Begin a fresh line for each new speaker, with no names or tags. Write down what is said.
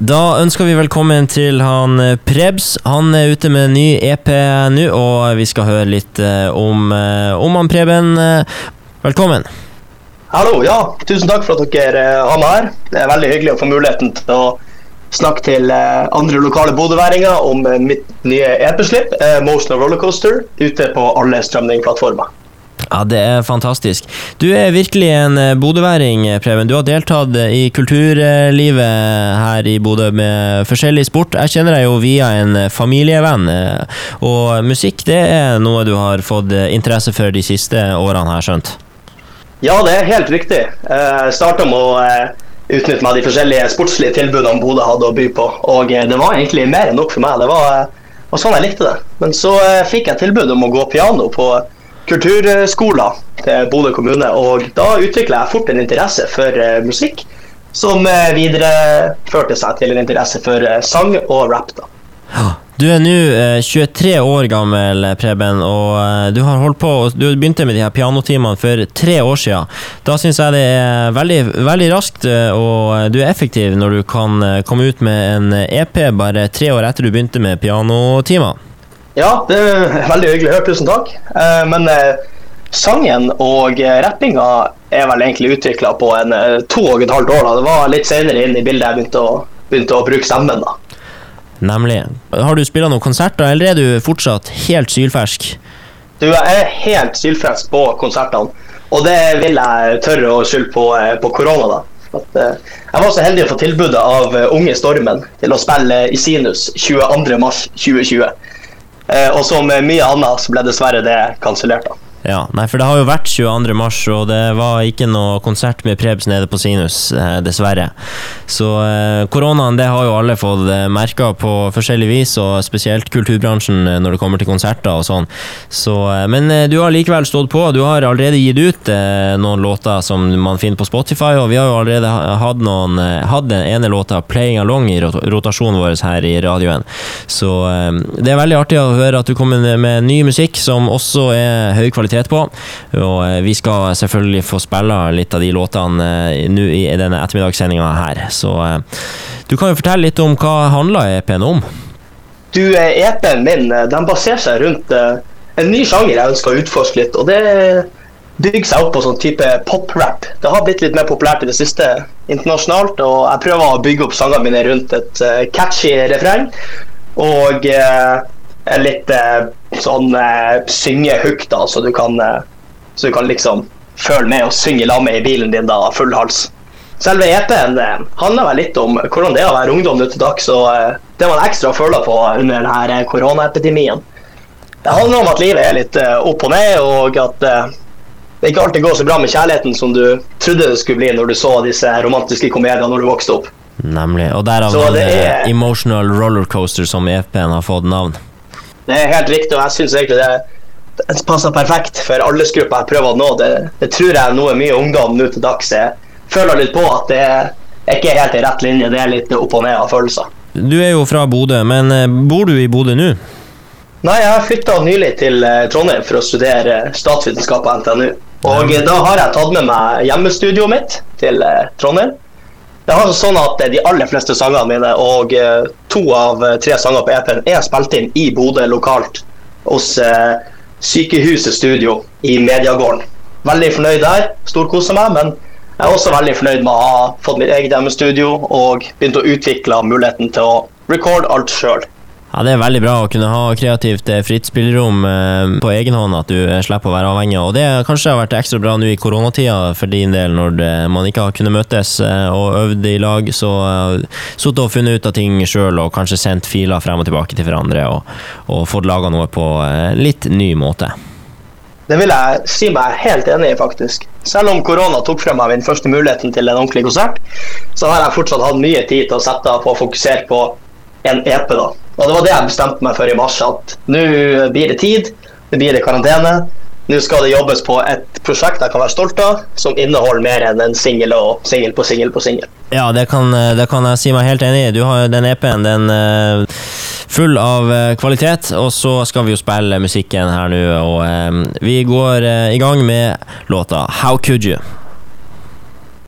Da ønsker vi velkommen til han eh, Prebz. Han er ute med en ny EP nå, og vi skal høre litt eh, om, eh, om han Preben. Velkommen.
Hallo, ja. Tusen takk for at dere har meg her. Det er veldig hyggelig å få muligheten til å snakke til andre lokale bodøværinger om mitt nye EP-slipp, 'Motion of Rollercoaster, ute på alle strømningplattformer.
Ja, det er fantastisk. Du er virkelig en eh, bodøværing, eh, Preben. Du har deltatt eh, i kulturlivet her i Bodø med forskjellig sport. Jeg kjenner deg jo via en familievenn, og musikk det er noe du har fått interesse for de siste årene, jeg skjønt.
Ja, det er helt riktig. Jeg starta med å utnytte meg de forskjellige sportslige tilbudene Bodø hadde å by på. Og det var egentlig mer enn nok for meg. Det var, var sånn jeg likte det. Men så fikk jeg tilbud om å gå piano på kulturskoler til Bodø kommune, og da utvikla jeg fort en interesse for eh, musikk. Som eh, videreførte seg til en interesse for eh, sang og rap. da.
Du er nå eh, 23 år gammel, Preben, og du har holdt på Du begynte med de her pianotimene for tre år siden. Da syns jeg det er veldig, veldig raskt, og du er effektiv når du kan komme ut med en EP bare tre år etter du begynte med pianotimer.
Ja, det er veldig hyggelig å høre. Tusen takk. Eh, Men eh, sangen og eh, rappinga er vel egentlig utvikla på en to og et halvt år. da. Det var litt senere inn i bildet jeg begynte å, begynte å bruke stemmen. da.
Nemlig. Har du spilt noen konserter, eller er du fortsatt helt sylfersk?
Du, Jeg er helt sylfersk på konsertene, og det vil jeg tørre å skylde på, på korona. da. At, eh, jeg var så heldig å få tilbudet av Unge Stormen til å spille i Sinus 22.3.2020. Eh, og som mye annet så ble dessverre det kansellert.
Ja, nei, for det har jo vært 22. mars, og det var ikke noe konsert med Prebz nede på Sinus, eh, dessverre. Så eh, koronaen, det har jo alle fått eh, merka på forskjellig vis, og spesielt kulturbransjen eh, når det kommer til konserter og sånn. Så, eh, men eh, du har likevel stått på. Du har allerede gitt ut noen låter som man finner på Spotify, og vi har jo allerede hatt noen hadde den ene låta 'Playing Along' i rotasjonen vår her i radioen. Så det er veldig artig å høre at du kommer med ny musikk som også er høy kvalitet på. Og eh, vi skal selvfølgelig få spille litt av de låtene eh, nå i denne ettermiddagssendinga her. Så eh, du kan jo fortelle litt om hva handler EP-en om?
Du, EP-en min eh, den baserer seg rundt en ny sjanger jeg ønsker å utforske litt. og det bygger seg opp på sånn type pop-rap. Det har blitt litt mer populært i det siste internasjonalt, og jeg prøver å bygge opp sangene mine rundt et catchy refreng og eh, litt eh, sånn uh, syngehook, da, så du kan eh, så du kan liksom føle med og synge sammen med i bilen din da, full hals. Selve EP-en eh, handler vel litt om hvordan det er å være ungdom nå til dags, og eh, det man ekstra føler på under denne eh, koronaepidemien. Det handler om at livet er litt eh, opp og ned, og at eh, det ikke alltid går så bra med kjærligheten som du trodde det skulle bli når du så disse romantiske komediene når du vokste opp.
Nemlig. Og derav
Så det
eh,
er-
Emotional Rollercoaster som EP-en har fått navn.
Det er helt riktig, og jeg syns egentlig det, det passer perfekt for aldersgruppa jeg prøver å nå. Det, det tror jeg er noe mye ungdom nå til dags jeg føler litt på at det er ikke helt i rett linje, det er litt opp og ned av følelser.
Du er jo fra Bodø, men eh, bor du i Bodø nå?
Nei, jeg har flytta nylig til eh, Trondheim for å studere eh, statsvitenskap på NTNU. Og da har jeg tatt med meg hjemmestudioet mitt til Trondheim. Det har sånn at eh, De aller fleste sangene mine og eh, to av eh, tre sanger på EP-en er spilt inn i Bodø lokalt hos eh, Sykehuset Studio i Mediagården. Veldig fornøyd der. Storkoser meg. Men jeg er også veldig fornøyd med å ha fått mitt eget hjemmestudio og begynt å utvikle muligheten til å recorde alt sjøl.
Ja, Det er veldig bra å kunne ha kreativt eh, fritt spillerom eh, på egen hånd, at du eh, slipper å være avhengig. Og det kanskje har vært ekstra bra nå i koronatida for din del, når man ikke har kunnet møtes og øvd i lag. Så sittet og funnet ut av ting sjøl, og kanskje sendt filer frem og tilbake til hverandre, og, og fått laga noe på litt ny måte.
Det vil jeg si meg helt enig i, faktisk. Selv om korona tok frem meg min første muligheten til en ordentlig konsert, så har jeg fortsatt hatt mye tid til å sette på å fokusere på en EP. da. Og det var det jeg bestemte meg for i mars, at nå blir det tid, nå blir det karantene. Nå skal det jobbes på et prosjekt jeg kan være stolt av, som inneholder mer enn en singel og singel på singel på singel.
Ja, det kan, eh, det kan jeg si meg helt enig i. Du har den EP-en, den eh, full av eh, kvalitet, og så skal vi jo spille musikken her nå, og vi går i gang med låta How Could You?